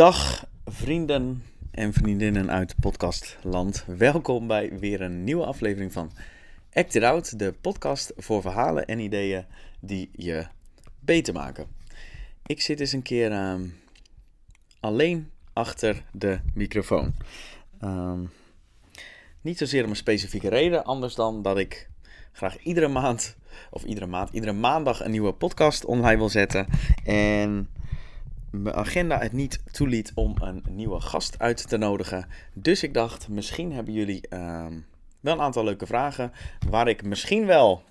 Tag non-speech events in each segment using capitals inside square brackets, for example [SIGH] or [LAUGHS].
Dag vrienden en vriendinnen uit podcastland. Welkom bij weer een nieuwe aflevering van Act It Out, de podcast voor verhalen en ideeën die je beter maken. Ik zit eens een keer ehm, alleen achter de microfoon. Ehm, niet zozeer om een specifieke reden, anders dan dat ik graag iedere maand, of iedere maand, iedere maandag een nieuwe podcast online wil zetten. En mijn agenda het niet toeliet om een nieuwe gast uit te nodigen. Dus ik dacht, misschien hebben jullie ehm, wel een aantal leuke vragen waar ik misschien wel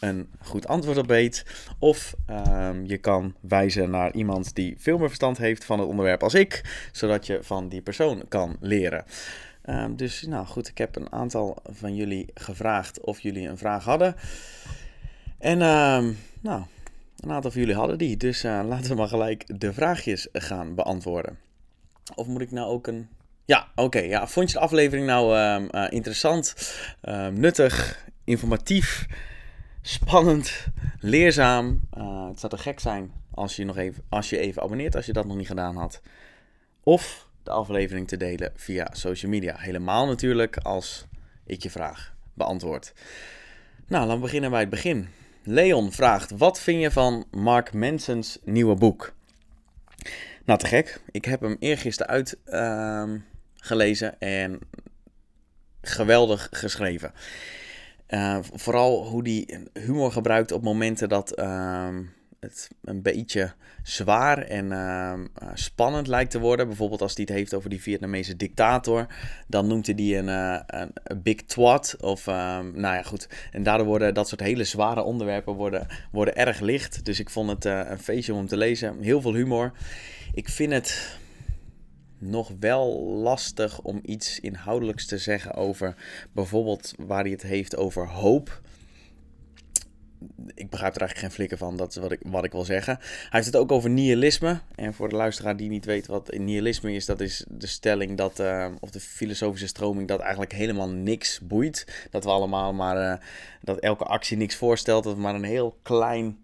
een goed antwoord op weet. Of ehm, je kan wijzen naar iemand die veel meer verstand heeft van het onderwerp als ik, zodat je van die persoon kan leren. Ehm, dus nou goed, ik heb een aantal van jullie gevraagd of jullie een vraag hadden. En nou, een aantal van jullie hadden die, dus uh, laten we maar gelijk de vraagjes gaan beantwoorden. Of moet ik nou ook een. Ja, oké. ja. Vond je de aflevering nou uh, interessant, ehm, nuttig, informatief, spannend, leerzaam? Uh, het zou te gek zijn als je, nog even, als je even abonneert als je dat nog niet gedaan had. Of de aflevering te delen via social media. Helemaal natuurlijk als ik je vraag beantwoord. Nou, we beginnen bij het begin. Leon vraagt: Wat vind je van Mark Manson's nieuwe boek? Nou, te gek. Ik heb hem eergisteren uitgelezen uh, en geweldig geschreven. Uh, vooral hoe hij humor gebruikt op momenten dat. Uh, het een beetje zwaar en ehm, eh, spannend lijkt te worden. Bijvoorbeeld als hij het heeft over die Vietnamese dictator. Dan noemt hij die een, uh, een, big twat. Of ehm, nou ja, goed. En daardoor worden dat soort hele zware onderwerpen worden, worden erg licht. Dus ik vond het uh, een feestje om hem te lezen. Heel veel humor. Ik vind het nog wel lastig om iets inhoudelijks te zeggen over bijvoorbeeld waar hij het heeft over hoop ik begrijp er eigenlijk geen flikker van, dat wat ik, wat ik wil zeggen. Hij heeft het ook over nihilisme. En voor de luisteraar die niet weet wat nihilisme is, dat is de stelling dat, uh, of de filosofische stroming, dat eigenlijk helemaal niks boeit. Dat we allemaal maar, uh, dat elke actie niks voorstelt, dat we maar een heel klein,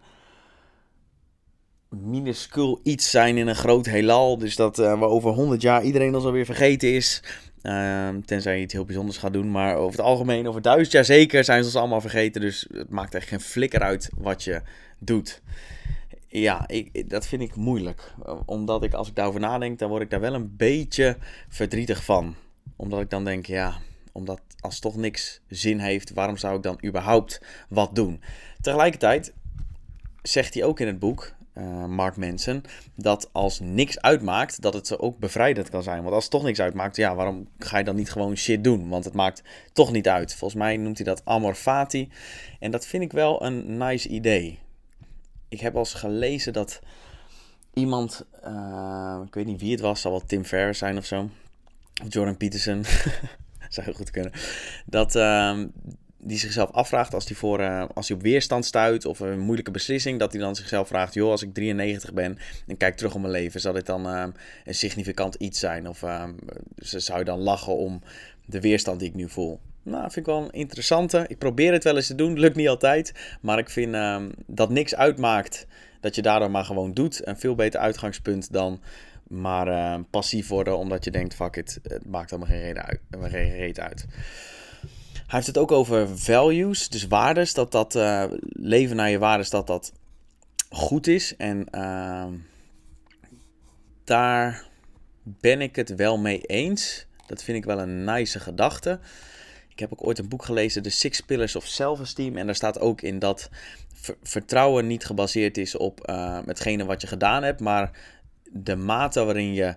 minuscuul iets zijn in een groot heelal. Dus dat uh, over 100 jaar iedereen ons alweer vergeten is. Uh, tenzij je iets heel bijzonders gaat doen. Maar over het algemeen, over duizend jaar zeker, zijn ze ons allemaal vergeten. Dus het maakt echt geen flikker uit wat je doet. Ja, ik, dat vind ik moeilijk. Omdat ik, als ik daarover nadenk, dan word ik daar wel een beetje verdrietig van. Omdat ik dan denk, ja, omdat als toch niks zin heeft, waarom zou ik dan überhaupt wat doen? Tegelijkertijd zegt hij ook in het boek, uh, Mark Manson, dat als niks uitmaakt, dat het ook bevrijdend kan zijn. Want als toch niks uitmaakt, ja, waarom ga je dan niet gewoon shit doen? Want het maakt toch niet uit. Volgens mij noemt hij dat amor fati. En dat vind ik wel een nice idee. Ik heb al eens gelezen dat iemand, uh, ik weet niet wie het was, zal wel Tim Ferriss zijn of zo, Jordan Peterson, [LAUGHS] zou goed kunnen, dat... Uh, die zichzelf afvraagt als hij, voor, uh, als hij op weerstand stuit of een moeilijke beslissing, dat hij dan zichzelf vraagt: joh, als ik 93 ben en kijk terug op mijn leven, zal dit dan uh, een significant iets zijn? Of uh, zou je dan lachen om de weerstand die ik nu voel? Nou, vind ik wel een interessante. Ik probeer het wel eens te doen, [LAUGHS] lukt niet altijd. Maar ik vind ehm, dat niks uitmaakt dat je daardoor maar gewoon doet. Een veel beter uitgangspunt dan maar ehm, passief worden omdat je denkt: fuck it, het maakt allemaal geen reden uit. Geen reden uit. Hij heeft het ook over values, dus waardes. Dat dat uh, leven naar je waardes, dat dat goed is. En uh, daar ben ik het wel mee eens. Dat vind ik wel een nice gedachte. Ik heb ook ooit een boek gelezen, The Six Pillars of Self-Esteem. En daar staat ook in dat vertrouwen niet gebaseerd is op uh, hetgene wat je gedaan hebt, maar de mate waarin je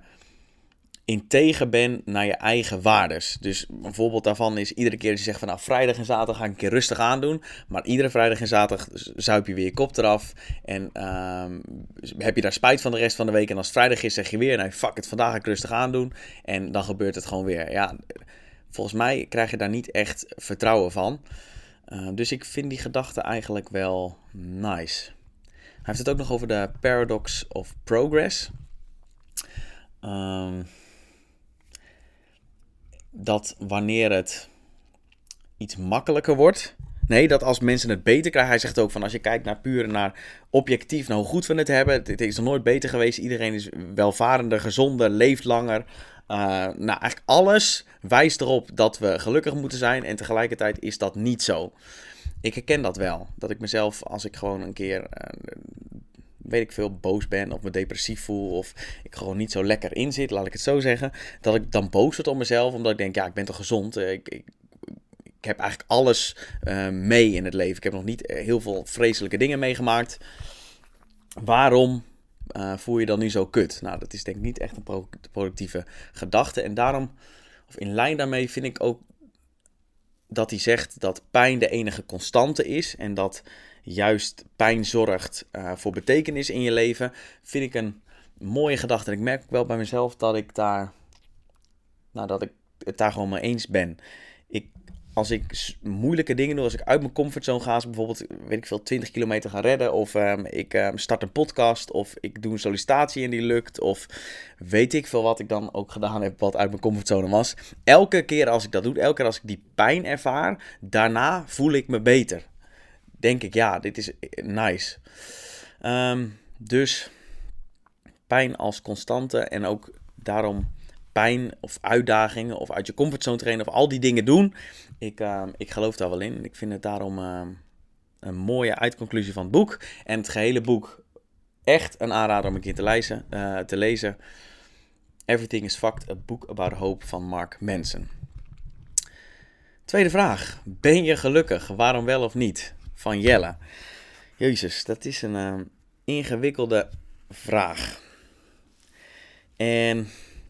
integer ben naar je eigen waardes. Dus een voorbeeld daarvan is iedere keer dat je zegt van nou vrijdag en zaterdag ga ik een keer rustig aandoen. Maar iedere vrijdag en zaterdag zuip je weer je kop eraf. En um, heb je daar spijt van de rest van de week. En als het vrijdag is zeg je weer nou fuck het, vandaag ga ik rustig aandoen. En dan gebeurt het gewoon weer. Ja, volgens mij krijg je daar niet echt vertrouwen van. Uh, dus ik vind die gedachte eigenlijk wel nice. Hij heeft het ook nog over de paradox of progress. Um, dat wanneer het iets makkelijker wordt, Nee, dat als mensen het beter krijgen. Hij zegt ook van als je kijkt naar puur naar objectief, naar hoe goed we het hebben. Het is nog nooit beter geweest. Iedereen is welvarender, gezonder, leeft langer. Uh, nou, eigenlijk alles wijst erop dat we gelukkig moeten zijn. En tegelijkertijd is dat niet zo. Ik herken dat wel. Dat ik mezelf, als ik gewoon een keer, uh, weet ik veel, boos ben of me depressief voel. Of ik gewoon niet zo lekker in zit, laat ik het zo zeggen. Dat ik dan boos word op mezelf. Omdat ik denk, ja, ik ben toch gezond. Ik, ik, ik heb eigenlijk alles uh, mee in het leven. Ik heb nog niet heel veel vreselijke dingen meegemaakt. Waarom voel je dan nu zo kut? Nou, dat is denk ik niet echt een productieve gedachte. En daarom, of in lijn daarmee, vind ik ook dat hij zegt dat pijn de enige constante is. En dat juist pijn zorgt uh, voor betekenis in je leven. Vind ik een mooie gedachte. En ik merk ook wel bij mezelf dat ik daar, nou, dat ik het daar gewoon mee eens ben. Ik als ik moeilijke dingen doe, als ik uit mijn comfortzone ga, als bijvoorbeeld, weet ik veel, 20 kilometer ga redden, of um, ik um, start een podcast, of ik doe een sollicitatie en die lukt, of weet ik veel wat ik dan ook gedaan heb, wat uit mijn comfortzone was. Elke keer als ik dat doe, elke keer als ik die pijn ervaar, daarna voel ik me beter. Denk ik, ja, dit is eh, nice. Um, dus pijn als constante en ook daarom pijn of uitdagingen of uit je comfortzone trainen of al die dingen doen. Ik, uh, ik geloof daar wel in. Ik vind het daarom uh, een mooie uitconclusie van het boek. En het gehele boek echt een aanrader om een keer te lezen. Uh, te lezen. Everything is Fucked, a book about hope van Mark Manson. Tweede vraag. Ben je gelukkig? Waarom wel of niet? Van Jelle. Jezus, dat is een uh, ingewikkelde vraag. En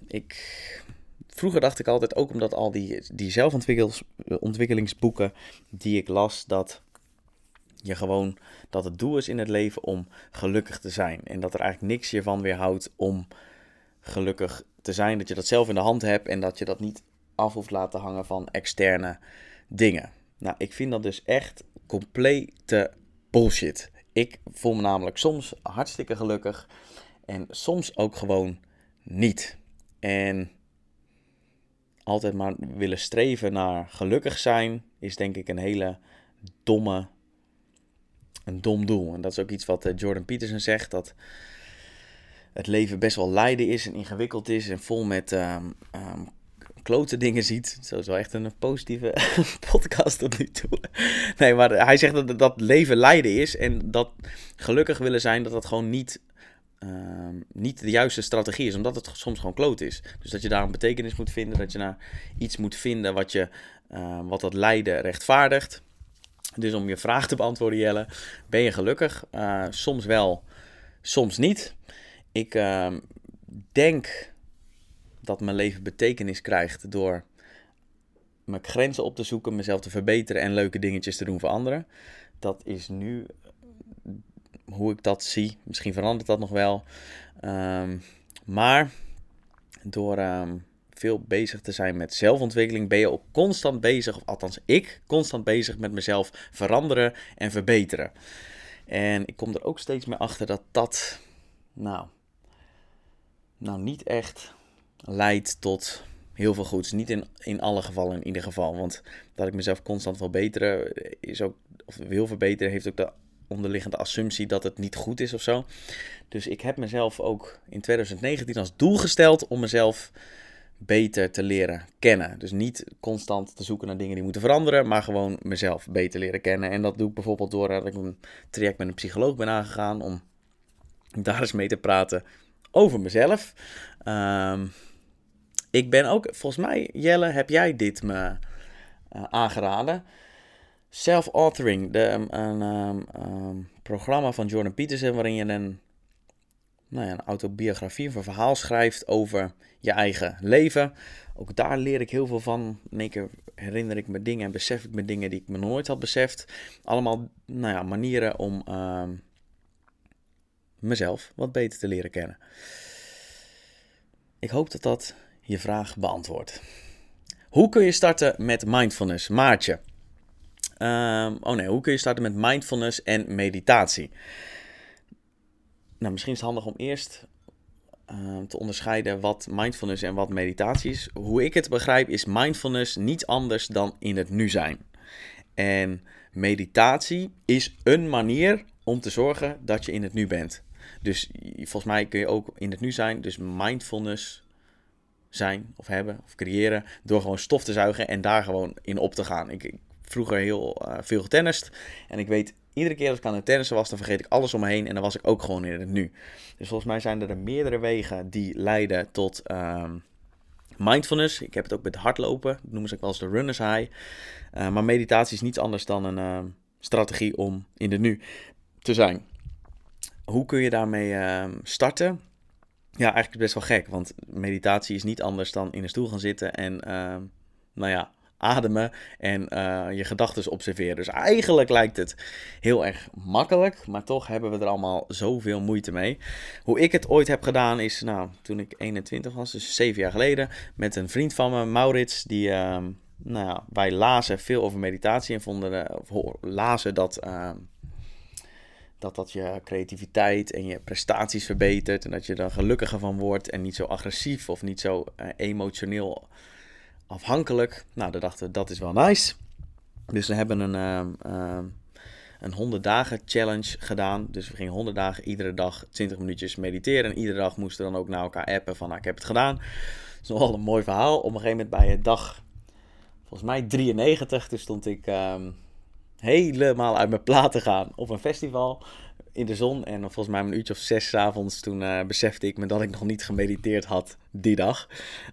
ik vroeger dacht ik altijd, ook omdat al die, die zelfontwikkelingsboeken die ik las, dat je gewoon, dat het doel is in het leven om gelukkig te zijn. En dat er eigenlijk niks je van weerhoudt om gelukkig te zijn. Dat je dat zelf in de hand hebt en dat je dat niet af hoeft laten hangen van externe dingen. Nou, ik vind dat dus echt complete bullshit. Ik voel me namelijk soms hartstikke gelukkig en soms ook gewoon niet. En altijd maar willen streven naar gelukkig zijn, is denk ik een hele domme, een dom doel. En dat is ook iets wat eh, Jordan Peterson zegt, dat het leven best wel lijden is en ingewikkeld is en vol met um, um, klote dingen ziet. Zo is wel echt een positieve [LAUGHS] podcast tot nu toe. Nee, maar hij zegt dat dat leven lijden is en dat gelukkig willen zijn, dat dat gewoon niet Ehm, niet de juiste strategie is, omdat het soms gewoon kloot is. Dus dat je daar een betekenis moet vinden, dat je naar iets moet vinden wat, je, uh, wat dat lijden rechtvaardigt. Dus om je vraag te beantwoorden, Jelle, ben je gelukkig? Uh, soms wel, soms niet. Ik ehm, denk dat mijn leven betekenis krijgt door mijn grenzen op te zoeken, mezelf te verbeteren en leuke dingetjes te doen voor anderen. Dat is nu hoe ik dat zie. Misschien verandert dat nog wel. Ehm, maar door ehm, veel bezig te zijn met zelfontwikkeling ben je ook constant bezig, of althans ik, constant bezig met mezelf veranderen en verbeteren. En ik kom er ook steeds meer achter dat dat, nou, nou niet echt leidt tot heel veel goeds. Niet in, in alle gevallen in ieder geval. Want dat ik mezelf constant wil beteren, is ook, of wil verbeteren, heeft ook de onderliggende assumptie dat het niet goed is of zo. Dus ik heb mezelf ook in 2019 als doel gesteld om mezelf beter te leren kennen. Dus niet constant te zoeken naar dingen die moeten veranderen, maar gewoon mezelf beter leren kennen. En dat doe ik bijvoorbeeld door dat ik een traject met een psycholoog ben aangegaan om daar eens mee te praten over mezelf. Ehm, ik ben ook, volgens mij, Jelle, heb jij dit me uh, aangeraden? Self-authoring, een, een um, um, programma van Jordan Peterson waarin je een, nou ja, een autobiografie of een verhaal schrijft over je eigen leven. Ook daar leer ik heel veel van. In één keer herinner ik me dingen en besef ik me dingen die ik me nooit had beseft. Allemaal nou ja, manieren om mezelf wat beter te leren kennen. Ik hoop dat dat je vraag beantwoordt. Hoe kun je starten met mindfulness? Maartje. Um, oh nee, hoe kun je starten met mindfulness en meditatie? Nou, misschien is het handig om eerst uh, te onderscheiden wat mindfulness en wat meditatie is. Hoe ik het begrijp is mindfulness niet anders dan in het nu zijn. En meditatie is een manier om te zorgen dat je in het nu bent. Dus volgens mij kun je ook in het nu zijn. Dus mindfulness zijn of hebben of creëren door gewoon stof te zuigen en daar gewoon in op te gaan. Ik, ik vroeger heel uh, veel getennist en ik weet iedere keer als ik aan het tennissen was, dan vergeet ik alles om me heen en dan was ik ook gewoon in het nu. Dus volgens mij zijn er meerdere wegen die leiden tot ehm, mindfulness. Ik heb het ook met hardlopen, dat noemen ze ook wel eens de runner's high. Uh, maar meditatie is niets anders dan een uh, strategie om in het nu te zijn. Hoe kun je daarmee uh, starten? Ja, eigenlijk best wel gek, want meditatie is niet anders dan in een stoel gaan zitten en, ehm, nou ja, ademen en uh, je gedachten observeren. Dus eigenlijk lijkt het heel erg makkelijk, maar toch hebben we er allemaal zoveel moeite mee. Hoe ik het ooit heb gedaan is, nou, toen ik 21 was, dus zeven jaar geleden, met een vriend van me, Maurits, die, uh, nou ja, wij lazen veel over meditatie en vonden, of lazen dat ehm, dat dat je creativiteit en je prestaties verbetert. En dat je er gelukkiger van wordt en niet zo agressief of niet zo uh, emotioneel afhankelijk. Nou, dan dachten we, dat is wel nice. Dus we hebben een, uh, een 100 dagen challenge gedaan. Dus we gingen 100 dagen iedere dag 20 minuutjes mediteren. En iedere dag moesten we dan ook naar elkaar appen van, nou, ik heb het gedaan. Dat is nogal een mooi verhaal. Op een gegeven moment bij dag, volgens mij 93, toen stond ik... Um, helemaal uit mijn plaat te gaan op een festival in de zon. En volgens mij een uurtje of zes avonds toen uh, besefte ik me dat ik nog niet gemediteerd had die dag.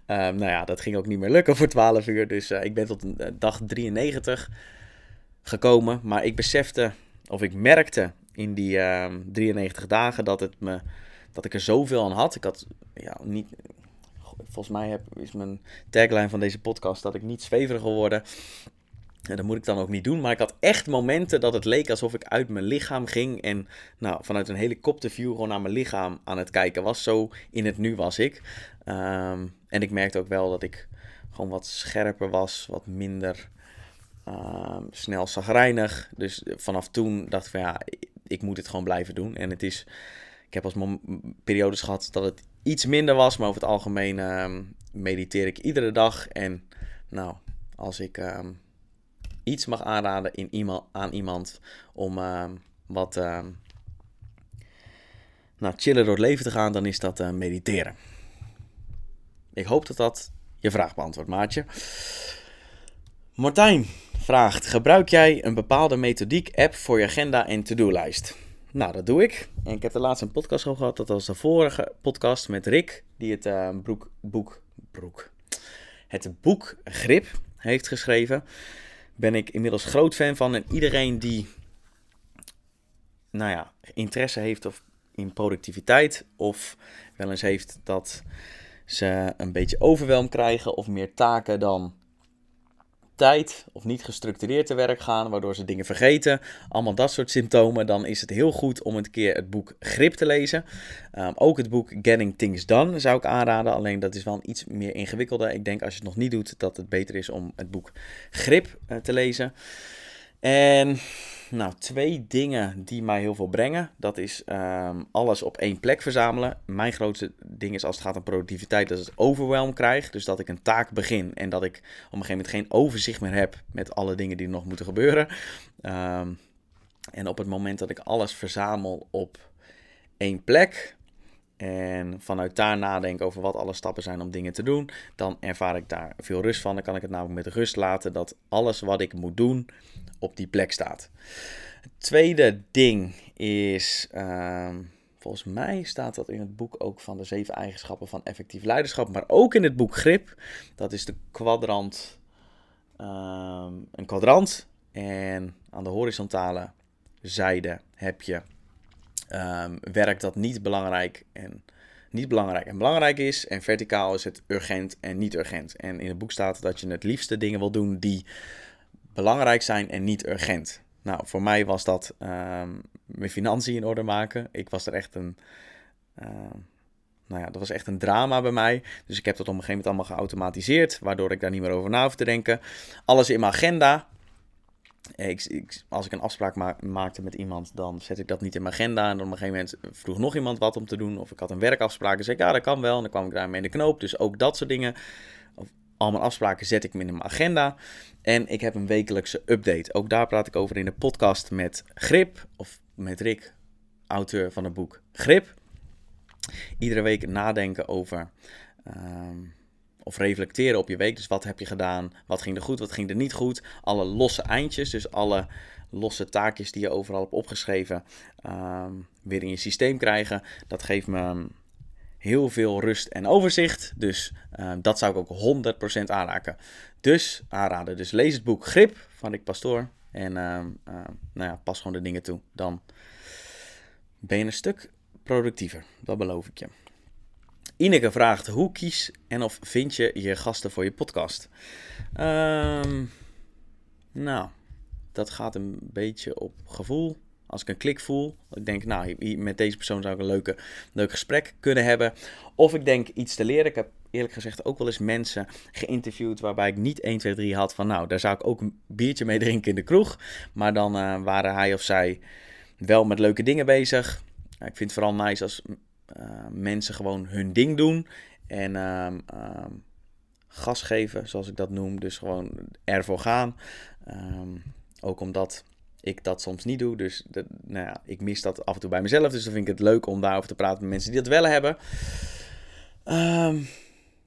Um, nou ja, dat ging ook niet meer lukken voor 12 uur. Dus uh, ik ben tot uh, dag 93 gekomen. Maar ik besefte, of ik merkte in die 93 dagen dat, het me, dat ik er zoveel aan had. Ik had ja, niet, volgens mij heb, is mijn tagline van deze podcast dat ik niet zweverig geworden. En dat moet ik dan ook niet doen. Maar ik had echt momenten dat het leek alsof ik uit mijn lichaam ging. En nou, vanuit een helikopterview gewoon naar mijn lichaam aan het kijken was. Zo in het nu was ik. Um, en ik merkte ook wel dat ik gewoon wat scherper was. Wat minder um, snel zagrijnig. Dus vanaf toen dacht ik van ja, ik moet het gewoon blijven doen. En het is... Ik heb als periodes gehad dat het iets minder was. Maar over het algemeen um, mediteer ik iedere dag. En nou, als ik iets mag aanraden in iemand, aan iemand om uh, wat uh, nou, chiller door het leven te gaan, dan is dat uh, mediteren. Ik hoop dat dat je vraag beantwoordt, maatje. Martijn vraagt: Gebruik jij een bepaalde methodiek-app voor je agenda en to-do-lijst? Nou, dat doe ik. En ik heb de laatste een podcast gehad. Dat was de vorige podcast met Rick, die het uh, broek, boek, broek, het boek Grip heeft geschreven ben ik inmiddels groot fan van. En iedereen die nou ja, interesse heeft of in productiviteit of wel eens heeft dat ze een beetje overweldigd krijgen of meer taken dan tijd of niet gestructureerd te werk gaan, waardoor ze dingen vergeten. Allemaal dat soort symptomen. Dan is het heel goed om een keer het boek Grip te lezen. Um, ook het boek Getting Things Done zou ik aanraden. Alleen dat is wel iets meer ingewikkelder. Ik denk als je het nog niet doet, dat het beter is om het boek Grip uh, te lezen. En nou, twee dingen die mij heel veel brengen. Dat is um, alles op één plek verzamelen. Mijn grootste ding is als het gaat om productiviteit, dat ik overwhelm krijg. Dus dat ik een taak begin en dat ik op een gegeven moment geen overzicht meer heb met alle dingen die nog moeten gebeuren. Um, en op het moment dat ik alles verzamel op één plek, en vanuit daar nadenken over wat alle stappen zijn om dingen te doen, dan ervaar ik daar veel rust van. Dan kan ik het namelijk met rust laten dat alles wat ik moet doen op die plek staat. Het tweede ding is, uh, volgens mij staat dat in het boek ook van de zeven eigenschappen van effectief leiderschap, maar ook in het boek Grip. Dat is de kwadrant, uh, een kwadrant. En aan de horizontale zijde heb je um, werk dat niet belangrijk en niet belangrijk en belangrijk is. En verticaal is het urgent en niet urgent. En in het boek staat dat je het liefste dingen wil doen die belangrijk zijn en niet urgent. Nou, voor mij was dat um, mijn financiën in orde maken. Ik was er echt een. Uh, nou ja, dat was echt een drama bij mij. Dus ik heb dat op een gegeven moment allemaal geautomatiseerd, waardoor ik daar niet meer over na hoef te denken. Alles in mijn agenda. Als ik een afspraak maakte met iemand, dan zet ik dat niet in mijn agenda. En op een gegeven moment vroeg nog iemand wat om te doen. Of ik had een werkafspraak en zei ik, ja, dat kan wel. En dan kwam ik daarmee in de knoop. Dus ook dat soort dingen al mijn afspraken zet ik in mijn agenda. En ik heb een wekelijkse update. Ook daar praat ik over in de podcast met Grip, of met Rick, auteur van het boek Grip. Iedere week nadenken over ehm, of reflecteren op je week. Dus wat heb je gedaan? Wat ging er goed? Wat ging er niet goed? Alle losse eindjes, dus alle losse taakjes die je overal hebt opgeschreven, ehm, weer in je systeem krijgen. Dat geeft me heel veel rust en overzicht. Dus ehm, dat zou ik ook 100% aanraken. Dus aanraden. Dus lees het boek Grip van Rick Pastoor. En uh, nou ja, pas gewoon de dingen toe. Dan ben je een stuk productiever. Dat beloof ik je. Ineke vraagt: hoe kies en of vind je je gasten voor je podcast? nou, dat gaat een beetje op gevoel. Als ik een klik voel, ik denk, nou, met deze persoon zou ik een leuke, leuk gesprek kunnen hebben. Of ik denk iets te leren. Ik heb eerlijk gezegd ook wel eens mensen geïnterviewd waarbij ik niet 1, 2, 3 had van, nou, daar zou ik ook een biertje mee drinken in de kroeg. Maar dan uh, waren hij of zij wel met leuke dingen bezig. ik vind het vooral nice als mensen gewoon hun ding doen en uh, gas geven, zoals ik dat noem. Dus gewoon ervoor gaan. Ehm, ook omdat ik dat soms niet doe. Dus nou ja, ik mis dat af en toe bij mezelf. Dus dan vind ik het leuk om daarover te praten met mensen die dat wel hebben.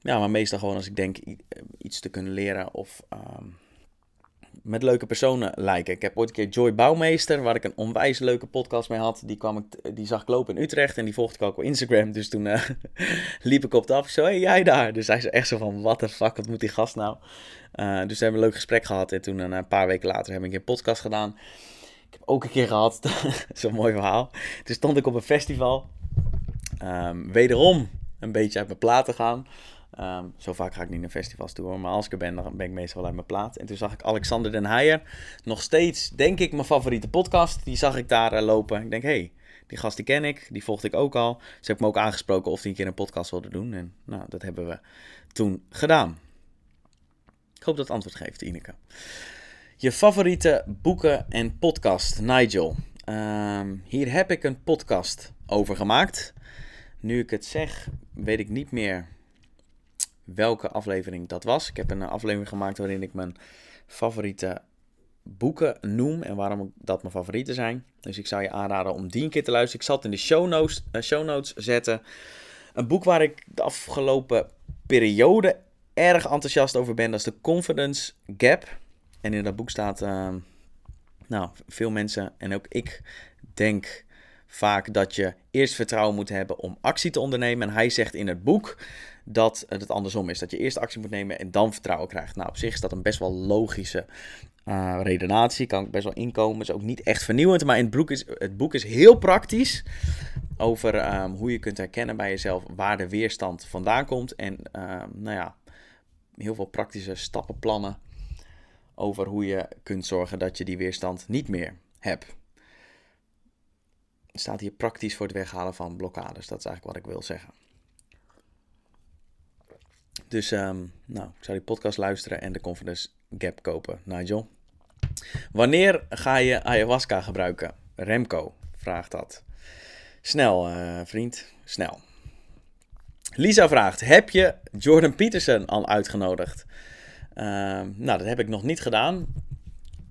Ja, maar meestal gewoon als ik denk iets te kunnen leren of met leuke personen lijken. Ik heb ooit een keer Joy Bouwmeester, waar ik een onwijs leuke podcast mee had. Die, kwam ik, die zag ik lopen in Utrecht en die volgde ik ook op Instagram. Dus toen uh, [LAUGHS] liep ik op de af. Zo, hey, jij daar? Dus hij zei echt zo van, what the fuck, wat moet die gast nou? Uh, dus we hebben een leuk gesprek gehad. En toen een paar weken later heb ik een podcast gedaan. Ik heb ook een keer gehad, [LAUGHS] zo'n mooi verhaal. Toen stond ik op een festival. Um, wederom een beetje uit mijn platen gaan. Ehm, zo vaak ga ik niet naar festivals toe maar als ik er ben, dan ben ik meestal wel uit mijn plaat. En toen zag ik Alexander den Heijer, nog steeds, denk ik, mijn favoriete podcast. Die zag ik daar uh, lopen. Ik denk, hé, hey, die gast die ken ik, die volgde ik ook al. Ze heb me ook aangesproken of hij een keer een podcast wilde doen. En nou, dat hebben we toen gedaan. Ik hoop dat het antwoord geeft, Ineke. Je favoriete boeken en podcast, Nigel. Ehm, hier heb ik een podcast over gemaakt. Nu ik het zeg, weet ik niet meer welke aflevering dat was. Ik heb een aflevering gemaakt waarin ik mijn favoriete boeken noem en waarom dat mijn favorieten zijn. Dus ik zou je aanraden om die een keer te luisteren. Ik zal het in de show notes, uh, show notes zetten. Een boek waar ik de afgelopen periode erg enthousiast over ben, dat is de Confidence Gap. En in dat boek staat, uh, nou, veel mensen en ook ik denk vaak dat je eerst vertrouwen moet hebben om actie te ondernemen. En hij zegt in het boek dat het andersom is. Dat je eerst actie moet nemen en dan vertrouwen krijgt. Nou, op zich is dat een best wel logische uh, redenatie. Kan ik best wel inkomen. Is ook niet echt vernieuwend. Maar in het boek is, het boek is heel praktisch. Over um, hoe je kunt herkennen bij jezelf waar de weerstand vandaan komt. En um, nou ja, heel veel praktische stappenplannen. Over hoe je kunt zorgen dat je die weerstand niet meer hebt. Staat hier praktisch voor het weghalen van blokkades. Dat is eigenlijk wat ik wil zeggen. Dus um, nou, ik zou die podcast luisteren en de Confidence Gap kopen. Nigel. Wanneer ga je ayahuasca gebruiken? Remco vraagt dat. Snel, uh, vriend. Snel. Lisa vraagt: Heb je Jordan Peterson al uitgenodigd? Uh, nou, dat heb ik nog niet gedaan.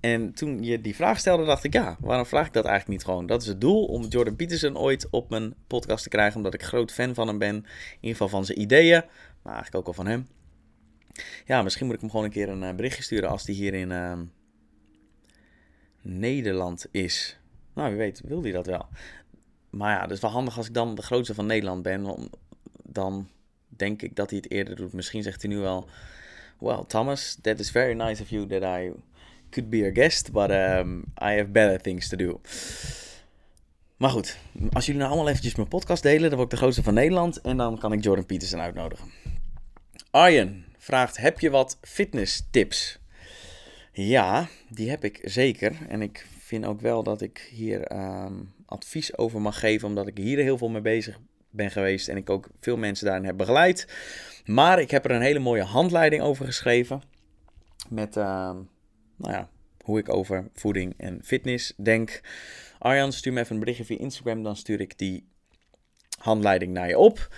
En toen je die vraag stelde, dacht ik: ja, waarom vraag ik dat eigenlijk niet gewoon? Dat is het doel om Jordan Peterson ooit op mijn podcast te krijgen, omdat ik groot fan van hem ben. In ieder geval van zijn ideeën, maar eigenlijk ook al van hem. Ja, misschien moet ik hem gewoon een keer een uh, berichtje sturen als hij hier in uh, Nederland is. Nou, wie weet, wil hij dat wel. Maar ja, het is wel handig als ik dan de grootste van Nederland ben. Dan denk ik dat hij het eerder doet. Misschien zegt hij nu wel... Well, Thomas, that is very nice of you that I could be a guest, but um, I have better things to do. Maar goed, als jullie nou allemaal eventjes mijn podcast delen, dan word ik de grootste van Nederland en dan kan ik Jordan Peterson uitnodigen. Arjen vraagt: Heb je wat fitness tips? Ja, die heb ik zeker. En ik vind ook wel dat ik hier um, advies over mag geven, omdat ik hier heel veel mee bezig ben geweest en ik ook veel mensen daarin heb begeleid. Maar ik heb er een hele mooie handleiding over geschreven. Met, uh, nou ja, hoe ik over voeding en fitness denk. Arjan, stuur me even een berichtje via Instagram, dan stuur ik die handleiding naar je op.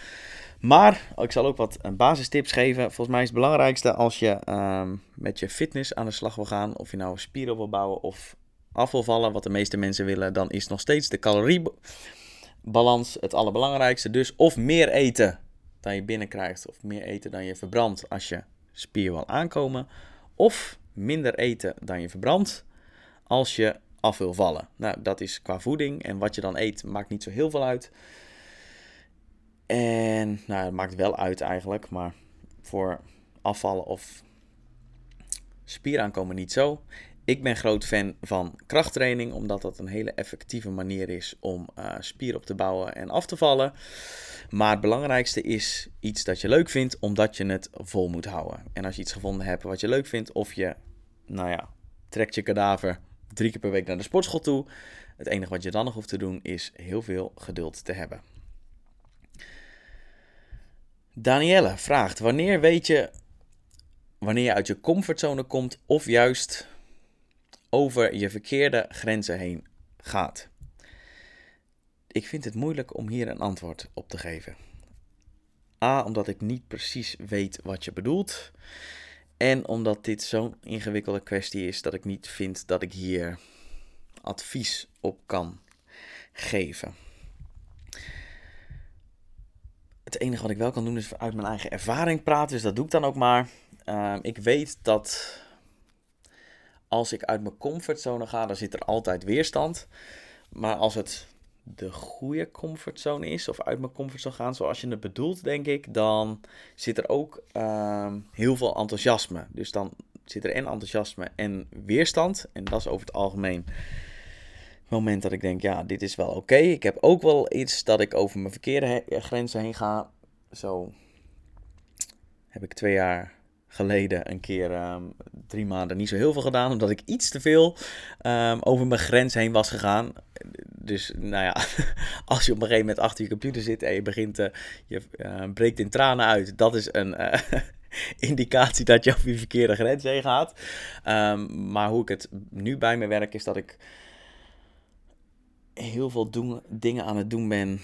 Maar ik zal ook wat eh, basistips geven. Volgens mij is het belangrijkste als je ehm, met je fitness aan de slag wil gaan. Of je nou spieren wil bouwen of af wil vallen. Wat de meeste mensen willen. Dan is nog steeds de caloriebalans het allerbelangrijkste. Dus of meer eten dan je binnenkrijgt. Of meer eten dan je verbrandt als je spier wil aankomen. Of minder eten dan je verbrandt als je af wil vallen. Nou, dat is qua voeding. En wat je dan eet maakt niet zo heel veel uit. En nou, het maakt wel uit eigenlijk, maar voor afvallen of spieraankomen niet zo. Ik ben groot fan van krachttraining, omdat dat een hele effectieve manier is om uh, spier op te bouwen en af te vallen. Maar het belangrijkste is iets dat je leuk vindt, omdat je het vol moet houden. En als je iets gevonden hebt wat je leuk vindt, of je, nou ja, trekt je kadaver drie keer per week naar de sportschool toe. Het enige wat je dan nog hoeft te doen is heel veel geduld te hebben. Danielle vraagt: Wanneer weet je wanneer je uit je comfortzone komt of juist over je verkeerde grenzen heen gaat? Ik vind het moeilijk om hier een antwoord op te geven. A, omdat ik niet precies weet wat je bedoelt. En omdat dit zo'n ingewikkelde kwestie is dat ik niet vind dat ik hier advies op kan geven. Het enige wat ik wel kan doen is uit mijn eigen ervaring praten, dus dat doe ik dan ook maar. Ehm, ik weet dat als ik uit mijn comfortzone ga, dan zit er altijd weerstand. Maar als het de goede comfortzone is, of uit mijn comfortzone gaan zoals je het bedoelt, denk ik, dan zit er ook ehm, heel veel enthousiasme. Dus dan zit er en enthousiasme en weerstand. En dat is over het algemeen het moment dat ik denk, ja, dit is wel oké. Ik heb ook wel iets dat ik over mijn verkeerde grenzen heen ga. Zo heb ik twee jaar geleden een keer ehm, drie maanden niet zo heel veel gedaan, omdat ik iets te veel um, over mijn grens heen was gegaan. Dus nou ja, [LAUGHS] als je op een gegeven moment achter je computer zit en je begint, uh, je uh, breekt in tranen uit, dat is een uh, [LAUGHS] indicatie dat je over je verkeerde grens heen gaat. Um, maar hoe ik het nu bij me werk is dat ik heel veel doen, dingen aan het doen ben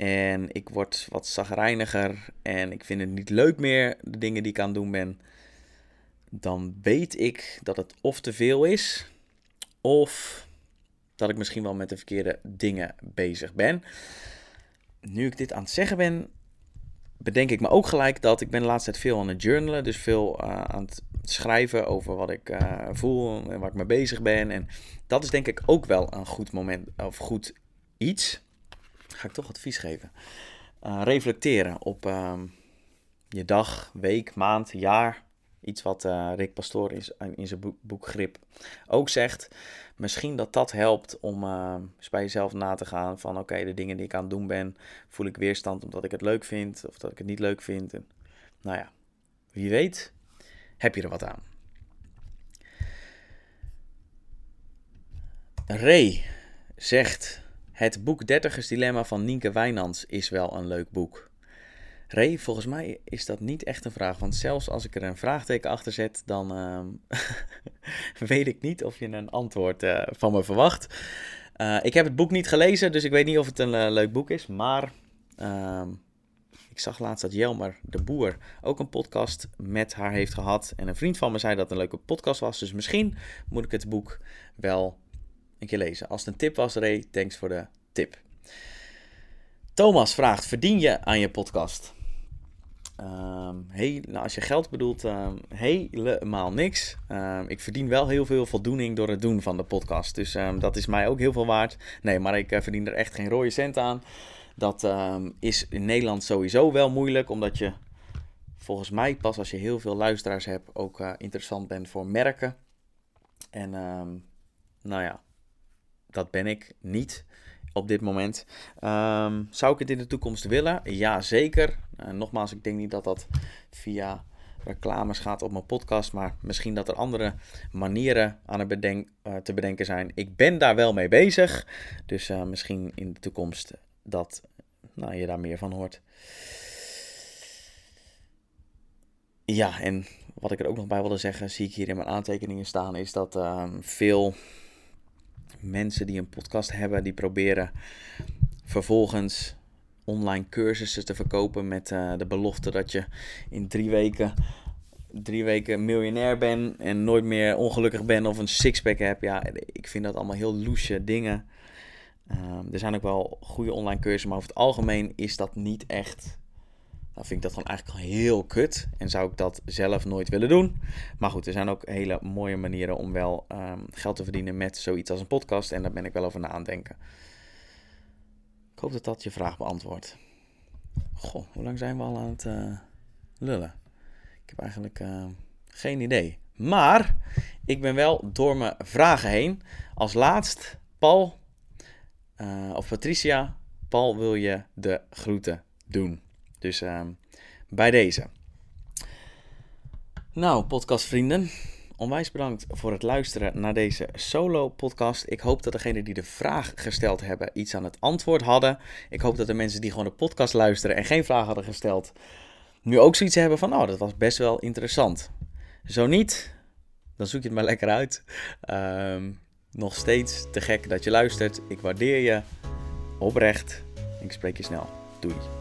en ik word wat zagrijniger en ik vind het niet leuk meer, de dingen die ik aan het doen ben. Dan weet ik dat het of te veel is, of dat ik misschien wel met de verkeerde dingen bezig ben. Nu ik dit aan het zeggen ben, bedenk ik me ook gelijk dat ik ben de laatste tijd veel aan het journalen. Dus veel uh, aan het schrijven over wat ik uh, voel en waar ik mee bezig ben. En dat is denk ik ook wel een goed moment of goed iets ga ik toch advies geven. Uh, reflecteren op uh, je dag, week, maand, jaar. Iets wat uh, Rick Pastoor in, in zijn boek, Grip ook zegt. Misschien dat dat helpt om ehm, bij jezelf na te gaan van oké, de dingen die ik aan het doen ben, voel ik weerstand omdat ik het leuk vind of dat ik het niet leuk vind. En, nou ja, wie weet, heb je er wat aan. Ray zegt het boek Dertigers Dilemma van Nienke Wijnands is wel een leuk boek. Ray, volgens mij is dat niet echt een vraag. Want zelfs als ik er een vraagteken achter zet, dan uh, [LAUGHS] weet ik niet of je een antwoord uh, van me verwacht. Uh, ik heb het boek niet gelezen, dus ik weet niet of het een eh, leuk boek is. Maar ehm, ik zag laatst dat Jelmer de Boer ook een podcast met haar heeft gehad. En een vriend van me zei dat het een leuke podcast was. Dus misschien moet ik het boek wel een keer lezen. Als het een tip was, Ray, thanks voor de tip. Thomas vraagt: verdien je aan je podcast? Hey, nou, als je geld bedoelt, um, helemaal niks. Um, ik verdien wel heel veel voldoening door het doen van de podcast. Dus dat is mij ook heel veel waard. Nee, maar ik uh, verdien er echt geen rode cent aan. Dat is in Nederland sowieso wel moeilijk, omdat je volgens mij pas als je heel veel luisteraars hebt ook uh, interessant bent voor merken. En nou ja, dat ben ik niet op dit moment. Um, zou ik het in de toekomst willen? Ja, zeker. Uh, nogmaals, ik denk niet dat dat via reclames gaat op mijn podcast, maar misschien dat er andere manieren aan het uh, te bedenken zijn. Ik ben daar wel mee bezig, dus uh, misschien in de toekomst dat nou, je daar meer van hoort. Ja, en wat ik er ook nog bij wilde zeggen, zie ik hier in mijn aantekeningen staan, is dat ehm, veel mensen die een podcast hebben, die proberen vervolgens online cursussen te verkopen met uh, de belofte dat je in drie weken, drie weken miljonair bent en nooit meer ongelukkig bent of een sixpack hebt. Ja, ik vind dat allemaal heel loesje dingen. Uh, er zijn ook wel goede online cursussen, maar over het algemeen is dat niet echt dan vind ik dat gewoon eigenlijk heel kut. En zou ik dat zelf nooit willen doen. Maar goed, er zijn ook hele mooie manieren om wel um, geld te verdienen met zoiets als een podcast. En daar ben ik wel over na aan denken. Ik hoop dat dat je vraag beantwoordt. Goh, hoe lang zijn we al aan het uh, lullen? Ik heb eigenlijk uh, geen idee. Maar ik ben wel door mijn vragen heen. Als laatst, Paul uh, of Patricia. Paul, wil je de groeten doen? Dus uh, bij deze. Nou, podcastvrienden. Onwijs bedankt voor het luisteren naar deze solo-podcast. Ik hoop dat degenen die de vraag gesteld hebben iets aan het antwoord hadden. Ik hoop dat de mensen die gewoon de podcast luisteren en geen vraag hadden gesteld, nu ook zoiets hebben van: oh, dat was best wel interessant. Zo niet, dan zoek je het maar lekker uit. Um, nog steeds te gek dat je luistert. Ik waardeer je oprecht. Ik spreek je snel. Doei.